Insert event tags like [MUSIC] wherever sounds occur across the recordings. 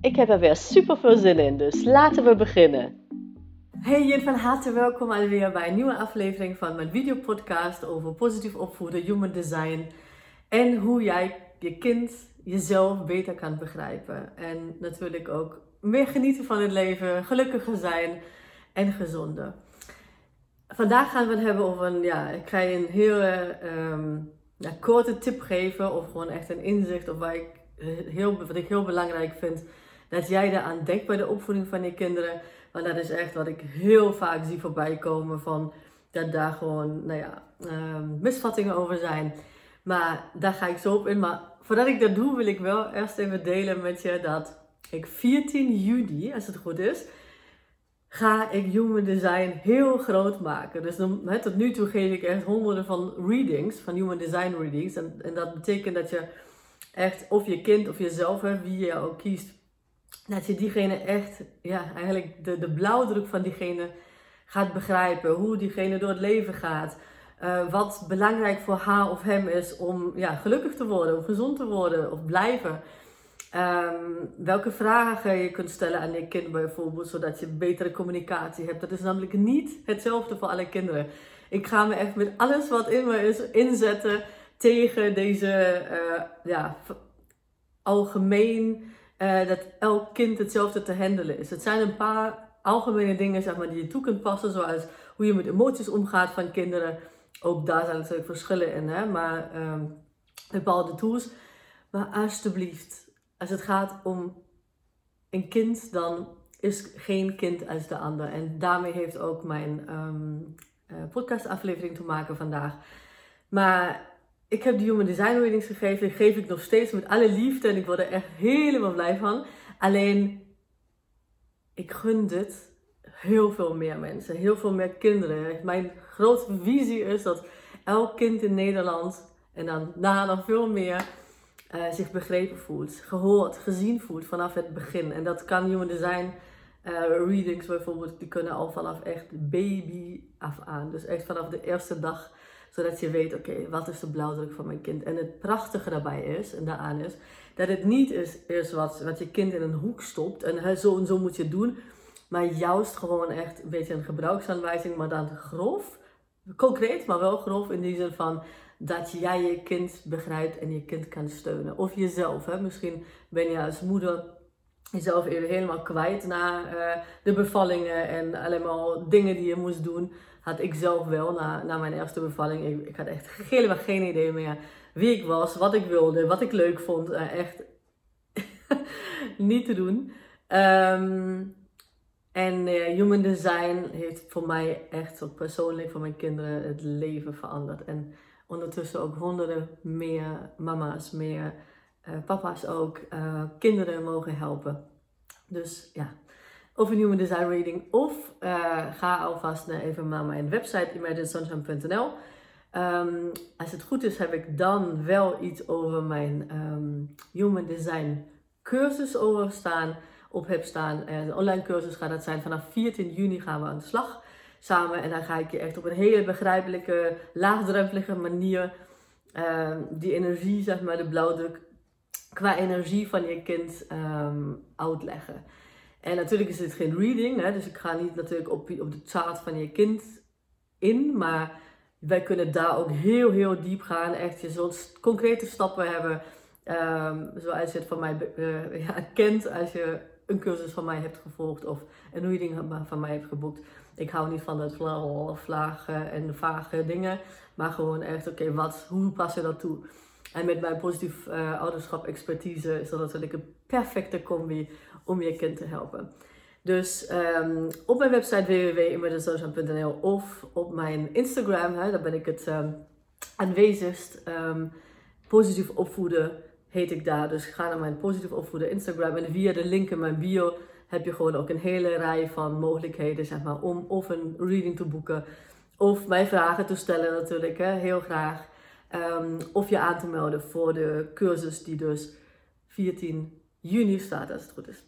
Ik heb er weer super veel zin in, dus laten we beginnen. Hey en van harte welkom alweer bij een nieuwe aflevering van mijn videopodcast over positief opvoeden, human design en hoe jij je kind jezelf beter kan begrijpen. En natuurlijk ook meer genieten van het leven, gelukkiger zijn en gezonder. Vandaag gaan we het hebben over een, ja, ik ga je een hele ja, korte tip geven of gewoon echt een inzicht of waar ik heel, wat ik heel belangrijk vind dat jij daar denkt bij de opvoeding van je kinderen. Want dat is echt wat ik heel vaak zie voorbij komen van dat daar gewoon, nou ja, um, misvattingen over zijn. Maar daar ga ik zo op in. Maar voordat ik dat doe, wil ik wel eerst even delen met je dat ik 14 juni, als het goed is, ga ik Human Design heel groot maken. Dus tot nu toe geef ik echt honderden van readings, van Human Design readings. En, en dat betekent dat je echt, of je kind of jezelf, wie je ook kiest, dat je diegene echt, ja, eigenlijk de, de blauwdruk van diegene gaat begrijpen. Hoe diegene door het leven gaat. Uh, wat belangrijk voor haar of hem is om ja, gelukkig te worden, of gezond te worden, of blijven. Um, welke vragen je kunt stellen aan je kind bijvoorbeeld, zodat je betere communicatie hebt. Dat is namelijk niet hetzelfde voor alle kinderen. Ik ga me echt met alles wat in me is inzetten tegen deze uh, ja, algemeen uh, dat elk kind hetzelfde te handelen is. Het zijn een paar algemene dingen zeg maar, die je toe kunt passen, zoals hoe je met emoties omgaat van kinderen. Ook daar zijn natuurlijk verschillen in, hè? maar um, bepaalde tools. Maar alsjeblieft, als het gaat om een kind, dan is geen kind als de ander. En daarmee heeft ook mijn um, uh, podcastaflevering te maken vandaag. Maar ik heb de Human Design Readings gegeven. Die geef ik nog steeds met alle liefde. En ik word er echt helemaal blij van. Alleen, ik gun dit heel veel meer mensen. Heel veel meer kinderen. Mijn grootste visie is dat elk kind in Nederland... En dan na nog veel meer uh, zich begrepen voelt, gehoord, gezien voelt vanaf het begin. En dat kan Human Design uh, readings bijvoorbeeld, die kunnen al vanaf echt baby af aan. Dus echt vanaf de eerste dag, zodat je weet, oké, wat is de blauwdruk van mijn kind? En het prachtige daarbij is, en daaraan is, dat het niet is, is wat, wat je kind in een hoek stopt en zo en zo moet je doen. Maar juist gewoon echt een beetje een gebruiksaanwijzing, maar dan grof. Concreet, maar wel grof in die zin van dat jij je kind begrijpt en je kind kan steunen. Of jezelf. Hè? Misschien ben je als moeder jezelf even helemaal kwijt na uh, de bevallingen en allemaal dingen die je moest doen. Had ik zelf wel na, na mijn eerste bevalling. Ik, had echt helemaal geen idee meer wie ik was, wat ik wilde, wat ik leuk vond. Uh, echt [LAUGHS] niet te doen. Um, en uh, human design heeft voor mij echt persoonlijk voor mijn kinderen het leven veranderd. En ondertussen ook honderden meer mama's, meer uh, papa's ook, kinderen mogen helpen. Dus ja, of een Human Design Reading of uh, ga alvast naar even naar mijn website imaginesunshine.nl. Um, ehm, als het goed is heb ik dan wel iets over mijn um, Human Design cursus over staan, op heb staan. Een online cursus gaat dat zijn vanaf 14 juni gaan we aan de slag samen. En dan ga ik je echt op een hele begrijpelijke, laagdrempelige manier uh, die energie, zeg maar, de blauwdruk, qua energie van je kind uitleggen. En natuurlijk is dit geen reading, hè, dus ik ga niet natuurlijk op, op de chart van je kind in, maar wij kunnen daar ook heel, heel diep gaan. Echt, je zult concrete stappen hebben, um, zoals je het van mij uh, ja, kent als je een cursus van mij hebt gevolgd of een reading van mij hebt geboekt. Ik hou niet van het vlagen en vage dingen, maar gewoon echt, oké, wat, hoe pas je dat toe? En met mijn positief uh, ouderschap expertise is dat natuurlijk een perfecte combi om je kind te helpen. Dus um, op mijn website www.immediatesocial.nl of op mijn Instagram, hè, daar ben ik het um, aanwezigst. Um, positief opvoeden heet ik daar. Dus ga naar mijn positief opvoeden Instagram en via de link in mijn bio heb je gewoon ook een hele rij van mogelijkheden, zeg maar, om of een reading te boeken of mij vragen te stellen natuurlijk, hè, heel graag. Ehm, of je aan te melden voor de cursus die dus 14 juni staat, als het goed is.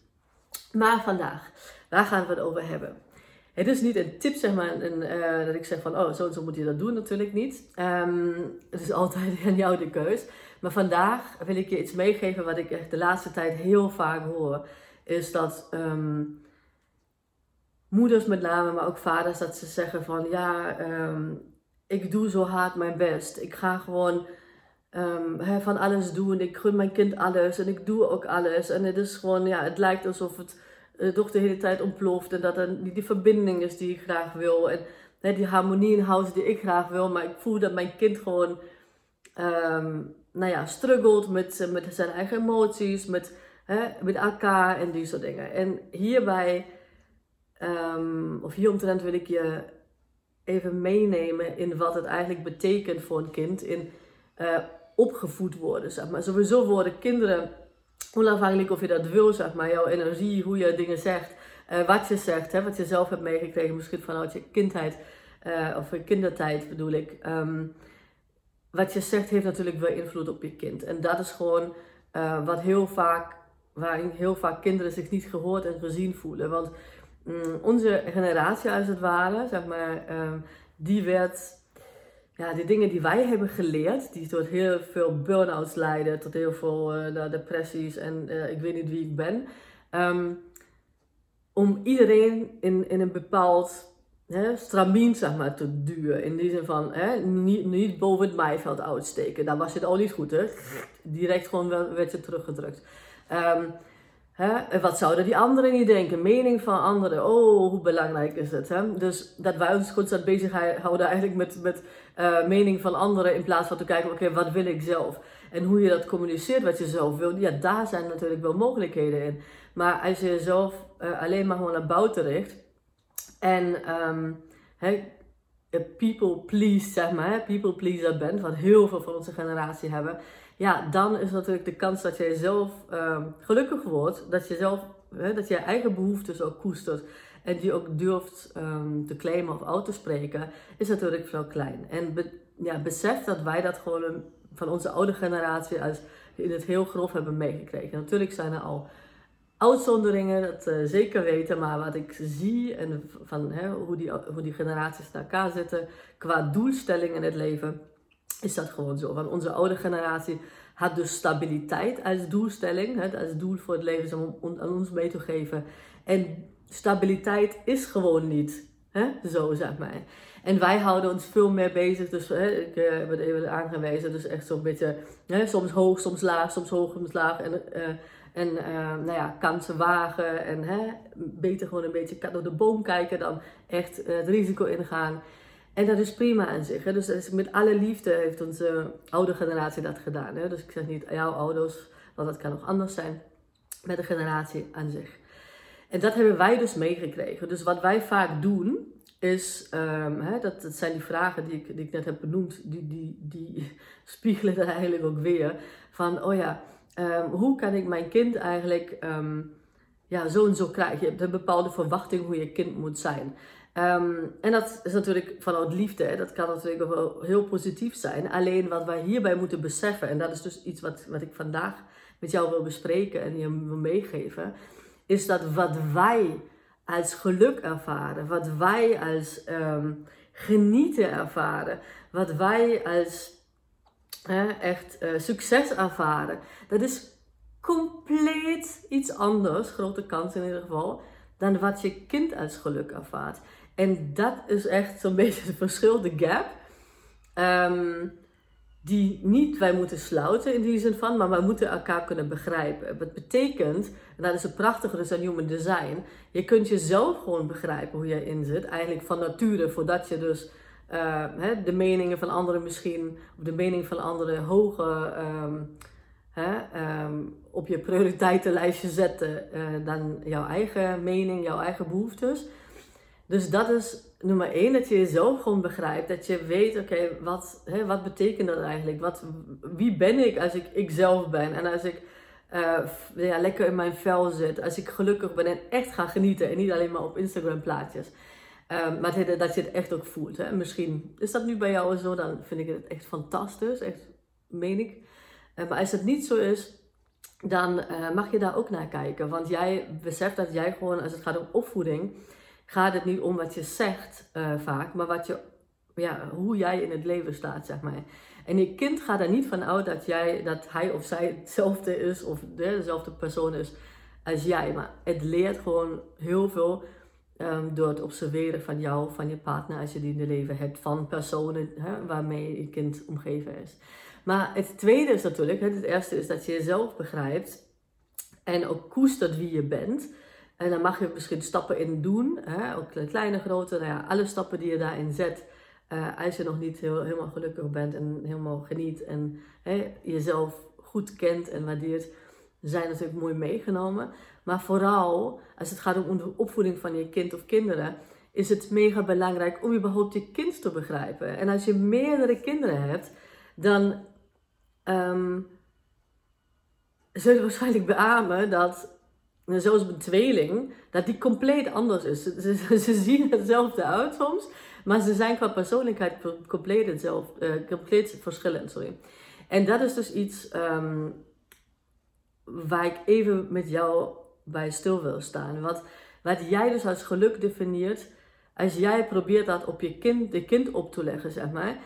Maar vandaag, waar gaan we het over hebben? Het is niet een tip, zeg maar, een, uh, dat ik zeg van, oh, zo en zo moet je dat doen, natuurlijk niet. Um, het is altijd [LAUGHS] aan jou de keus. Maar vandaag wil ik je iets meegeven wat ik echt de laatste tijd heel vaak hoor. Is dat um, moeders met name, maar ook vaders, dat ze zeggen van, ja, ik doe zo hard mijn best. Ik ga gewoon um, van alles doen. Ik gun mijn kind alles en ik doe ook alles. En het is gewoon, ja, het lijkt alsof het uh, toch de hele tijd ontploft. En dat er niet die verbinding is die ik graag wil. En die harmonie in huis die ik graag wil. Maar ik voel dat mijn kind gewoon, um, nou ja, struggelt met, met zijn eigen emoties, met, met elkaar en die soort dingen. En hierbij, um, of hieromtrent wil ik je even meenemen in wat het eigenlijk betekent voor een kind in uh, opgevoed worden. Zeg maar. Sowieso worden kinderen, onafhankelijk of je dat wil, zeg maar, jouw energie, hoe je dingen zegt, uh, wat je zegt, hè, wat je zelf hebt meegekregen, misschien vanuit je kindheid uh, of je kindertijd bedoel ik. Um, wat je zegt heeft natuurlijk wel invloed op je kind. En dat is gewoon wat heel vaak, waarin heel vaak kinderen zich niet gehoord en gezien voelen. Want um, onze generatie als het ware, zeg maar, um, die werd ja, die dingen die wij hebben geleerd, die tot heel veel burn-outs leiden, tot heel veel uh, depressies en uh, ik weet niet wie ik ben. Um, om iedereen in, in een bepaald hè, stramien zeg maar, te duwen. In die zin van hè, niet, niet boven het maaiveld uitsteken. Daar was het al niet goed, hè? Direct gewoon werd je teruggedrukt. Um, Hè? Wat zouden die anderen niet denken? Mening van anderen. Oh, hoe belangrijk is het? Hè? Dus dat wij ons constant bezig houden eigenlijk met, met uh, mening van anderen in plaats van te kijken, oké, wat wil ik zelf? En hoe je dat communiceert wat je zelf wil, ja, daar zijn natuurlijk wel mogelijkheden in. Maar als je jezelf uh, alleen maar gewoon naar buiten richt en um, people please, zeg maar, people pleaser bent, wat heel veel van onze generatie hebben, ja, dan is natuurlijk de kans dat jij zelf uh, gelukkig wordt, dat je zelf, hè, dat je eigen behoeftes ook koestert en die ook durft um, te claimen of uit te spreken, is natuurlijk veel klein. En ja, besef dat wij dat gewoon van onze oude generatie als in het heel grof hebben meegekregen. Natuurlijk zijn er al uitzonderingen, dat uh, zeker weten, maar wat ik zie en van hè, hoe, die, hoe die generaties naar elkaar zitten qua doelstelling in het leven is dat gewoon zo. Want onze oude generatie had dus stabiliteit als doelstelling, hè, als doel voor het leven om aan ons mee te geven. En stabiliteit is gewoon niet hè, zo, zeg maar. En wij houden ons veel meer bezig, dus hè, ik uh, heb even aangewezen, dus echt zo'n beetje, hè, soms hoog, soms laag, soms hoog, soms laag. En, uh, en uh, nou ja, kansen wagen en hè, beter gewoon een beetje door de boom kijken dan echt het risico ingaan. En dat is prima aan zich. Hè? Dus met alle liefde heeft onze oude generatie dat gedaan. Hè? Dus ik zeg niet jouw ouders, want dat kan nog anders zijn. Met de generatie aan zich. En dat hebben wij dus meegekregen. Dus wat wij vaak doen, is, um, hè, dat, dat zijn die vragen die ik, die ik net heb benoemd, die, die, die [LAUGHS] spiegelen dat eigenlijk ook weer. Van, oh ja, um, hoe kan ik mijn kind eigenlijk um, ja, zo en zo krijgen? Je hebt een bepaalde verwachting hoe je kind moet zijn. Um, en dat is natuurlijk vanuit liefde. Dat kan natuurlijk wel heel positief zijn. Alleen wat wij hierbij moeten beseffen, en dat is dus iets wat, wat ik vandaag met jou wil bespreken en je wil meegeven, is dat wat wij als geluk ervaren, wat wij als um, genieten ervaren, wat wij als uh, echt uh, succes ervaren, dat is compleet iets anders, grote kans in ieder geval, dan wat je kind als geluk ervaart. En dat is echt zo'n [LAUGHS] beetje het verschil, de gap. Um, die niet wij moeten sluiten in die zin van, maar wij moeten elkaar kunnen begrijpen. Wat betekent, en dat is het prachtige dus aan human design, je kunt jezelf gewoon begrijpen hoe jij in zit, eigenlijk van nature, voordat je dus uh, hè, de meningen van anderen misschien, of de mening van anderen hoger um, hè, um, op je prioriteitenlijstje zetten uh, dan jouw eigen mening, jouw eigen behoeftes Dus dat is nummer één, dat je jezelf gewoon begrijpt. Dat je weet, oké, wat, wat betekent dat eigenlijk? Wat, wie ben ik als ik ikzelf ben? En als ik uh, ja, lekker in mijn vel zit. Als ik gelukkig ben en echt ga genieten. En niet alleen maar op Instagram plaatjes. Um, maar dat, dat je het echt ook voelt. Hè? Misschien is dat nu bij jou zo, dan vind ik het echt fantastisch. Echt, meen ik. Uh, maar als het niet zo is, dan uh, mag je daar ook naar kijken. Want jij beseft dat jij gewoon, als het gaat om opvoeding, gaat het niet om wat je zegt vaak, maar wat je, ja, hoe jij in het leven staat, zeg maar. En je kind gaat er niet van uit dat, jij, dat hij of zij hetzelfde is of dezelfde persoon is als jij. Maar het leert gewoon heel veel um, door het observeren van jou, van je partner als je die in je leven hebt, van personen hè, waarmee je kind omgeven is. Maar het tweede is natuurlijk, het eerste is dat je jezelf begrijpt en ook koestert wie je bent. En dan mag je misschien stappen in doen, hè, ook kleine, grote, nou ja, alle stappen die je daarin zet uh, als je nog niet heel, helemaal gelukkig bent en helemaal geniet en hè, jezelf goed kent en waardeert, zijn natuurlijk mooi meegenomen. Maar vooral als het gaat om de opvoeding van je kind of kinderen, is het mega belangrijk om überhaupt je kind te begrijpen. En als je meerdere kinderen hebt, dan um, zul je waarschijnlijk beamen dat, zoals een tweeling, dat die compleet anders is. Ze, zien hetzelfde uit soms, maar ze zijn qua persoonlijkheid compleet, hetzelfde, uh, compleet verschillend. Sorry. En dat is dus iets um, waar ik even met jou bij stil wil staan. Wat, wat jij dus als geluk definieert, als jij probeert dat op je kind, de kind op te leggen, zeg maar.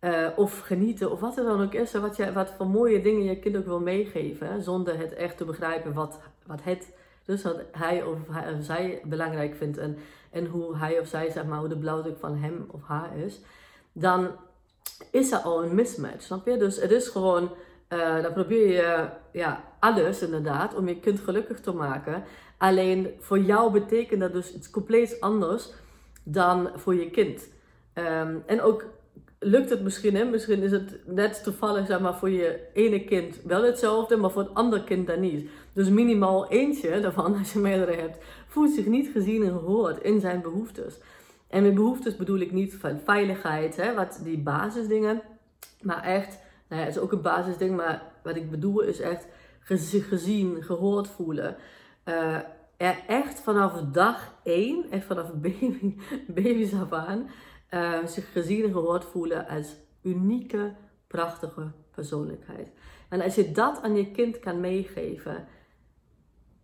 Uh, of genieten, of wat er dan ook is, wat, je, wat voor mooie dingen je kind ook wil meegeven, zonder het echt te begrijpen wat, wat het dus wat hij of, hij of zij belangrijk vindt en, en hoe hij of zij, zeg maar, hoe de blauwdruk van hem of haar is, dan is er al een mismatch, snap je? Dus het is gewoon, uh, dan probeer je ja, alles inderdaad om je kind gelukkig te maken. Alleen voor jou betekent dat dus iets compleet anders dan voor je kind. Um, en ook lukt het misschien, hè? misschien is het net toevallig zeg maar, voor je ene kind wel hetzelfde, maar voor het andere kind dan niet. Dus minimaal eentje daarvan, [LAUGHS] als je meerdere hebt, voelt zich niet gezien en gehoord in zijn behoeftes. En met behoeftes bedoel ik niet van veiligheid, hè, wat die basisdingen, maar echt, nou ja, het is ook een basisding, maar wat ik bedoel is echt gezien, gehoord voelen. Er echt vanaf dag één, echt vanaf [LAUGHS] baby, baby's af aan, uh, zich gezien en gehoord voelen als unieke, prachtige persoonlijkheid. En als je dat aan je kind kan meegeven,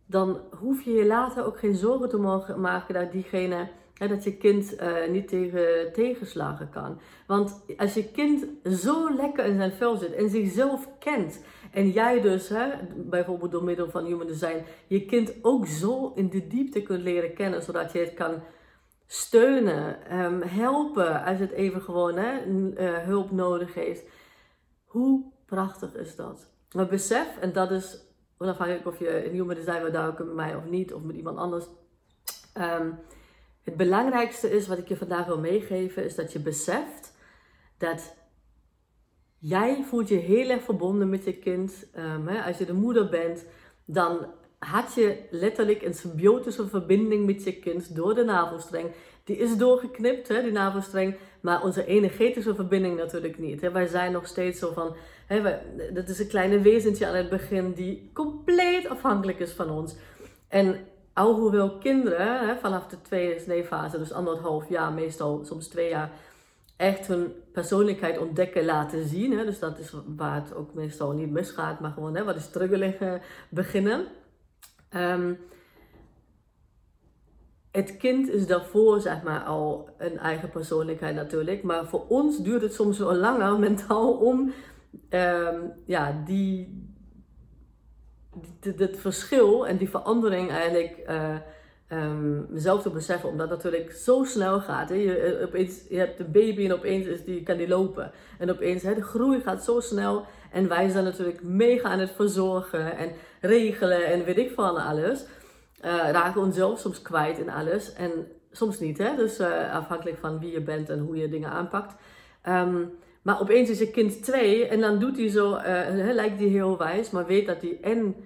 dan hoef je je later ook geen zorgen te mogen maken dat diegene, dat je kind uh, niet tegen tegenslagen kan. Want als je kind zo lekker in zijn vel zit en zichzelf kent, en jij dus, hè, bijvoorbeeld door middel van human design, je kind ook zo in de diepte kunt leren kennen, zodat je het kan steunen, um, helpen als het even gewoon hè, uh, hulp nodig heeft. Hoe prachtig is dat? Maar besef, en dat is onafhankelijk of je een human design wil met mij of niet, of met iemand anders. Um, het belangrijkste is wat ik je vandaag wil meegeven, is dat je beseft dat jij voelt je heel erg verbonden met je kind. Um, hè, als je de moeder bent, dan had je letterlijk een symbiotische verbinding met je kind door de navelstreng. Die is doorgeknipt, hè, die navelstreng, maar onze energetische verbinding natuurlijk niet. Hè. Wij zijn nog steeds zo van, hè, wij, dat is een kleine wezentje aan het begin die compleet afhankelijk is van ons. En alhoewel kinderen hè, vanaf de tweede fase, dus anderhalf jaar, meestal soms twee jaar, echt hun persoonlijkheid ontdekken, laten zien. Hè. Dus dat is waar het ook meestal niet misgaat, maar gewoon hè, wat is struggling beginnen. Um, het kind is daarvoor zeg maar al een eigen persoonlijkheid natuurlijk. Maar voor ons duurt het soms wel langer mentaal om um, ja, die, het verschil en die verandering eigenlijk uh, um, zelf te beseffen. Omdat het natuurlijk zo snel gaat. Hè? Je, eh, je hebt een baby en opeens is die, kan die lopen. En opeens, hè, de groei gaat zo snel. En wij zijn natuurlijk mega aan het verzorgen en regelen en weet ik van alles. Uh, raken onszelf soms kwijt in alles. En soms niet, hè? Dus afhankelijk van wie je bent en hoe je dingen aanpakt. Um, maar opeens is je kind twee en dan doet hij zo, uh, lijkt hij heel wijs, maar weet dat hij en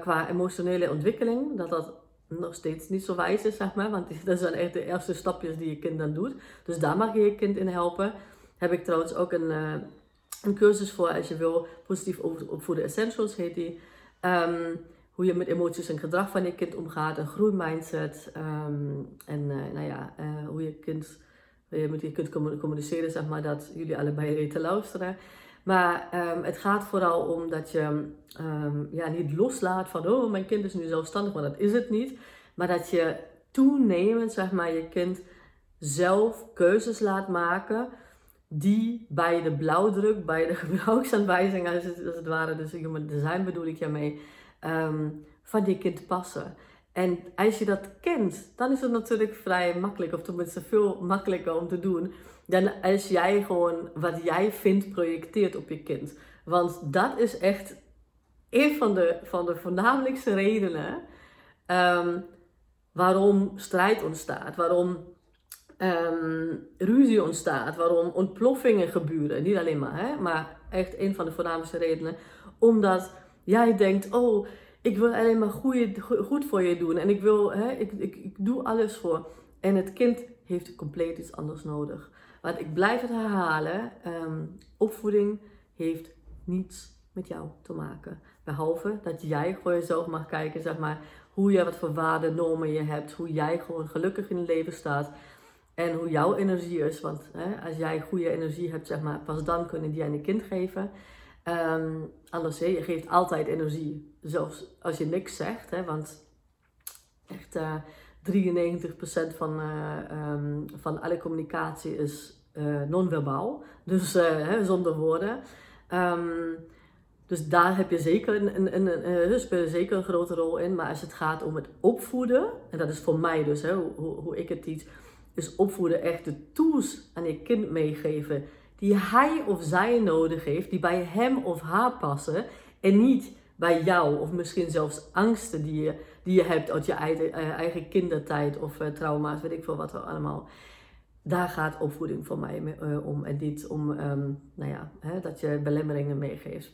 qua emotionele ontwikkeling, dat dat nog steeds niet zo wijs is, zeg maar. Want [LAUGHS] dat zijn echt de eerste stapjes die je kind dan doet. Dus daar mag je je kind in helpen. Heb ik trouwens ook een, uh, een cursus voor als je wil. Positief opvoeden essentials heet die. Um, hoe je met emoties en gedrag van je kind omgaat. Een groeimindset. Um, en nou ja, hoe je kind... Je met je kunt communiceren, zeg maar, dat jullie allebei weten luisteren. Maar um, het gaat vooral om dat je um, ja, niet loslaat van, oh, mijn kind is nu zelfstandig, maar dat is het niet. Maar dat je toenemend, zeg maar, je kind zelf keuzes laat maken die bij de blauwdruk, bij de [LAUGHS] gebruiksaanwijzingen, als het, als het ware, dus human design bedoel ik daarmee, um, van je kind passen. En als je dat kent, dan is het natuurlijk vrij makkelijk, of tenminste veel makkelijker om te doen, dan als jij gewoon wat jij vindt projecteert op je kind. Want dat is echt een van de, van de voornamelijkste redenen um, waarom strijd ontstaat, waarom um, ruzie ontstaat, waarom ontploffingen gebeuren. Niet alleen maar, hè, maar echt een van de voornaamste redenen. Omdat jij denkt, oh, ik wil alleen maar goed voor je doen en ik wil, hè, ik, ik, ik doe alles voor. En het kind heeft compleet iets anders nodig. Want ik blijf het herhalen, um, opvoeding heeft niets met jou te maken. Behalve dat jij voor jezelf mag kijken, zeg maar, hoe je wat voor waarden, normen je hebt, hoe jij gewoon gelukkig in het leven staat en hoe jouw energie is. Want hè, als jij goede energie hebt, zeg maar, pas dan kunnen die aan je kind geven. Um, anders, hè, je geeft altijd energie, zelfs als je niks zegt, hè, want echt uh, eh, 93% van, uh, um, van alle communicatie is uh, non-verbaal, dus zonder woorden. Um, dus daar heb je zeker een, een, een, spelen zeker een grote rol in. Maar als het gaat om het opvoeden, en dat is voor mij dus hè, hoe, hoe ik het iets, is opvoeden echt de tools aan je kind meegeven die hij of zij nodig heeft, die bij hem of haar passen en niet bij jou of misschien zelfs angsten die je, die je hebt uit je eigen, eigen kindertijd of uh, trauma's, weet ik veel wat allemaal. Daar gaat opvoeding voor mij uh, om en niet om um, nou ja, hè, dat je belemmeringen meegeeft.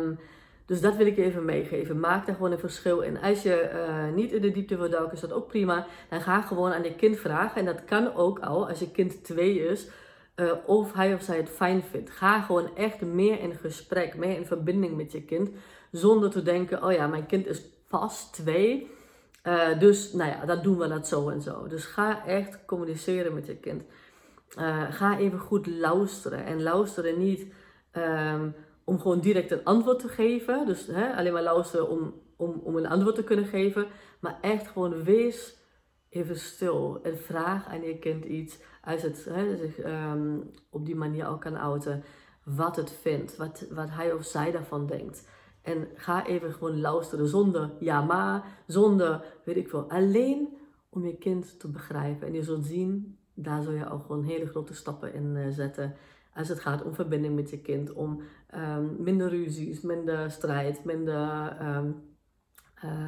Um, dus dat wil ik even meegeven. Maak daar gewoon een verschil in. Als je niet in de diepte wil duiken, is dat ook prima. Dan ga gewoon aan je kind vragen. En dat kan ook al als je kind twee is. Uh, of hij of zij het fijn vindt. Ga gewoon echt meer in gesprek, meer in verbinding met je kind. Zonder te denken, oh ja, mijn kind is pas twee. Uh, dus nou ja, dat doen we dat zo en zo. Dus ga echt communiceren met je kind. ga even goed luisteren. En luisteren niet... Um, om gewoon direct een antwoord te geven. Dus hè, alleen maar luisteren om, om, om een antwoord te kunnen geven. Maar echt gewoon wees even stil en vraag aan je kind iets. Als het hè, zich um, op die manier al kan outen. Wat het vindt, wat, wat hij of zij daarvan denkt. En ga even gewoon luisteren zonder ja maar, zonder weet ik veel. Alleen om je kind te begrijpen. En je zult zien, daar zul je al gewoon hele grote stappen in uh, zetten als het gaat om verbinding met je kind, om um, minder ruzies, minder strijd, minder uh, uh,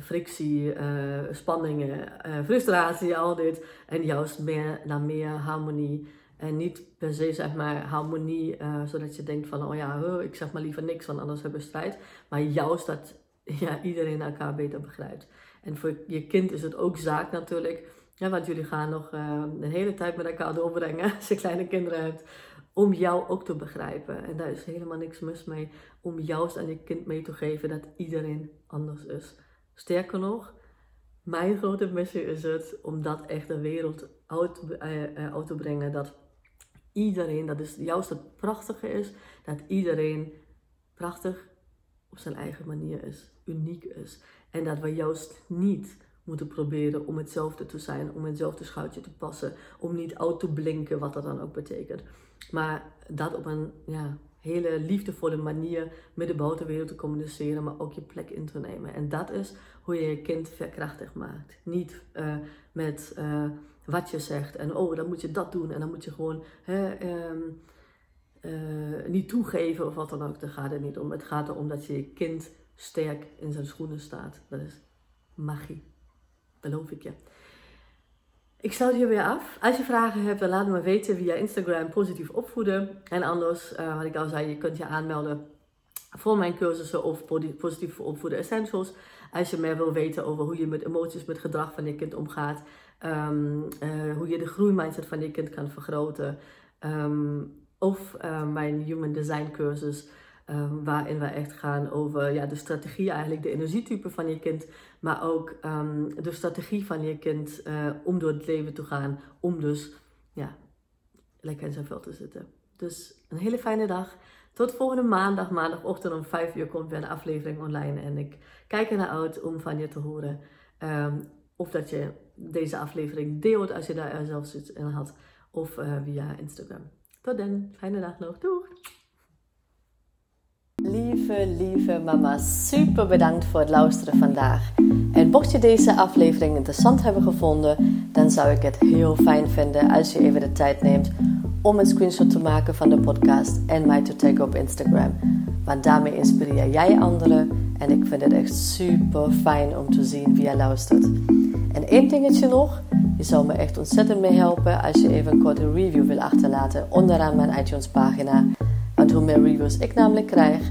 frictie, uh, spanningen, frustratie, al dit. En juist meer naar meer harmonie. En niet per se zeg maar harmonie, zodat je denkt van, oh ja, ik zeg maar liever niks, want anders hebben we strijd. Maar juist dat [LAUGHS] ja, iedereen elkaar beter begrijpt. En voor je kind is het ook zaak natuurlijk want jullie gaan nog uh, een hele tijd met elkaar doorbrengen als je kleine kinderen hebt. Om jou ook te begrijpen. En daar is helemaal niks mis mee. Om juist aan je kind mee te geven dat iedereen anders is. Sterker nog, mijn grote missie is het om dat echt de wereld uit, uh, uit te brengen. Dat iedereen, dat is juist het prachtige is, dat iedereen prachtig op zijn eigen manier is, uniek is. En dat we juist niet moeten proberen om hetzelfde te zijn, om hetzelfde schuitje te passen, om niet oud te blinken, wat dat dan ook betekent. Maar dat op een ja, hele liefdevolle manier met de buitenwereld te communiceren, maar ook je plek in te nemen. En dat is hoe je je kind verkrachtig maakt. Niet uh, met uh, wat je zegt en oh, dan moet je dat doen en dan moet je gewoon hè, um, uh, niet toegeven of wat dan ook. Daar gaat het niet om. Het gaat erom dat je je kind sterk in zijn schoenen staat. Dat is magie. Beloof ik je. Ik sluit hier weer af. Als je vragen hebt, dan laat me weten via Instagram positief opvoeden. En anders, uh, wat ik al zei, je kunt je aanmelden voor mijn cursussen of positief opvoeden essentials. Als je meer wil weten over hoe je met emoties, met gedrag van je kind omgaat. Ehm, eh, hoe je de groeimindset van je kind kan vergroten. Ehm, of uh, mijn Human Design cursus. Um, waarin we echt gaan over ja, de strategie, eigenlijk de energietype van je kind. Maar ook de strategie van je kind uh, om door het leven te gaan. Om dus ja, lekker in zijn vel te zitten. Dus een hele fijne dag. Tot volgende maandag, maandagochtend om 5 uur komt weer een aflevering online. En ik kijk ernaar uit om van je te horen. Um, of dat je deze aflevering deelt als je daar zelf iets in had. Of uh, via Instagram. Tot dan. Fijne dag nog. Doeg! Lieve, lieve mama, super bedankt voor het luisteren vandaag. En mocht je deze aflevering interessant hebben gevonden, dan zou ik het heel fijn vinden als je even de tijd neemt om een screenshot te maken van de podcast en mij te taggen op Instagram. Want daarmee inspireer jij anderen en ik vind het echt super fijn om te zien wie je luistert. En één dingetje nog, je zou me echt ontzettend mee helpen als je even een korte review wil achterlaten onderaan mijn iTunes pagina. Want hoe meer reviews ik namelijk krijg,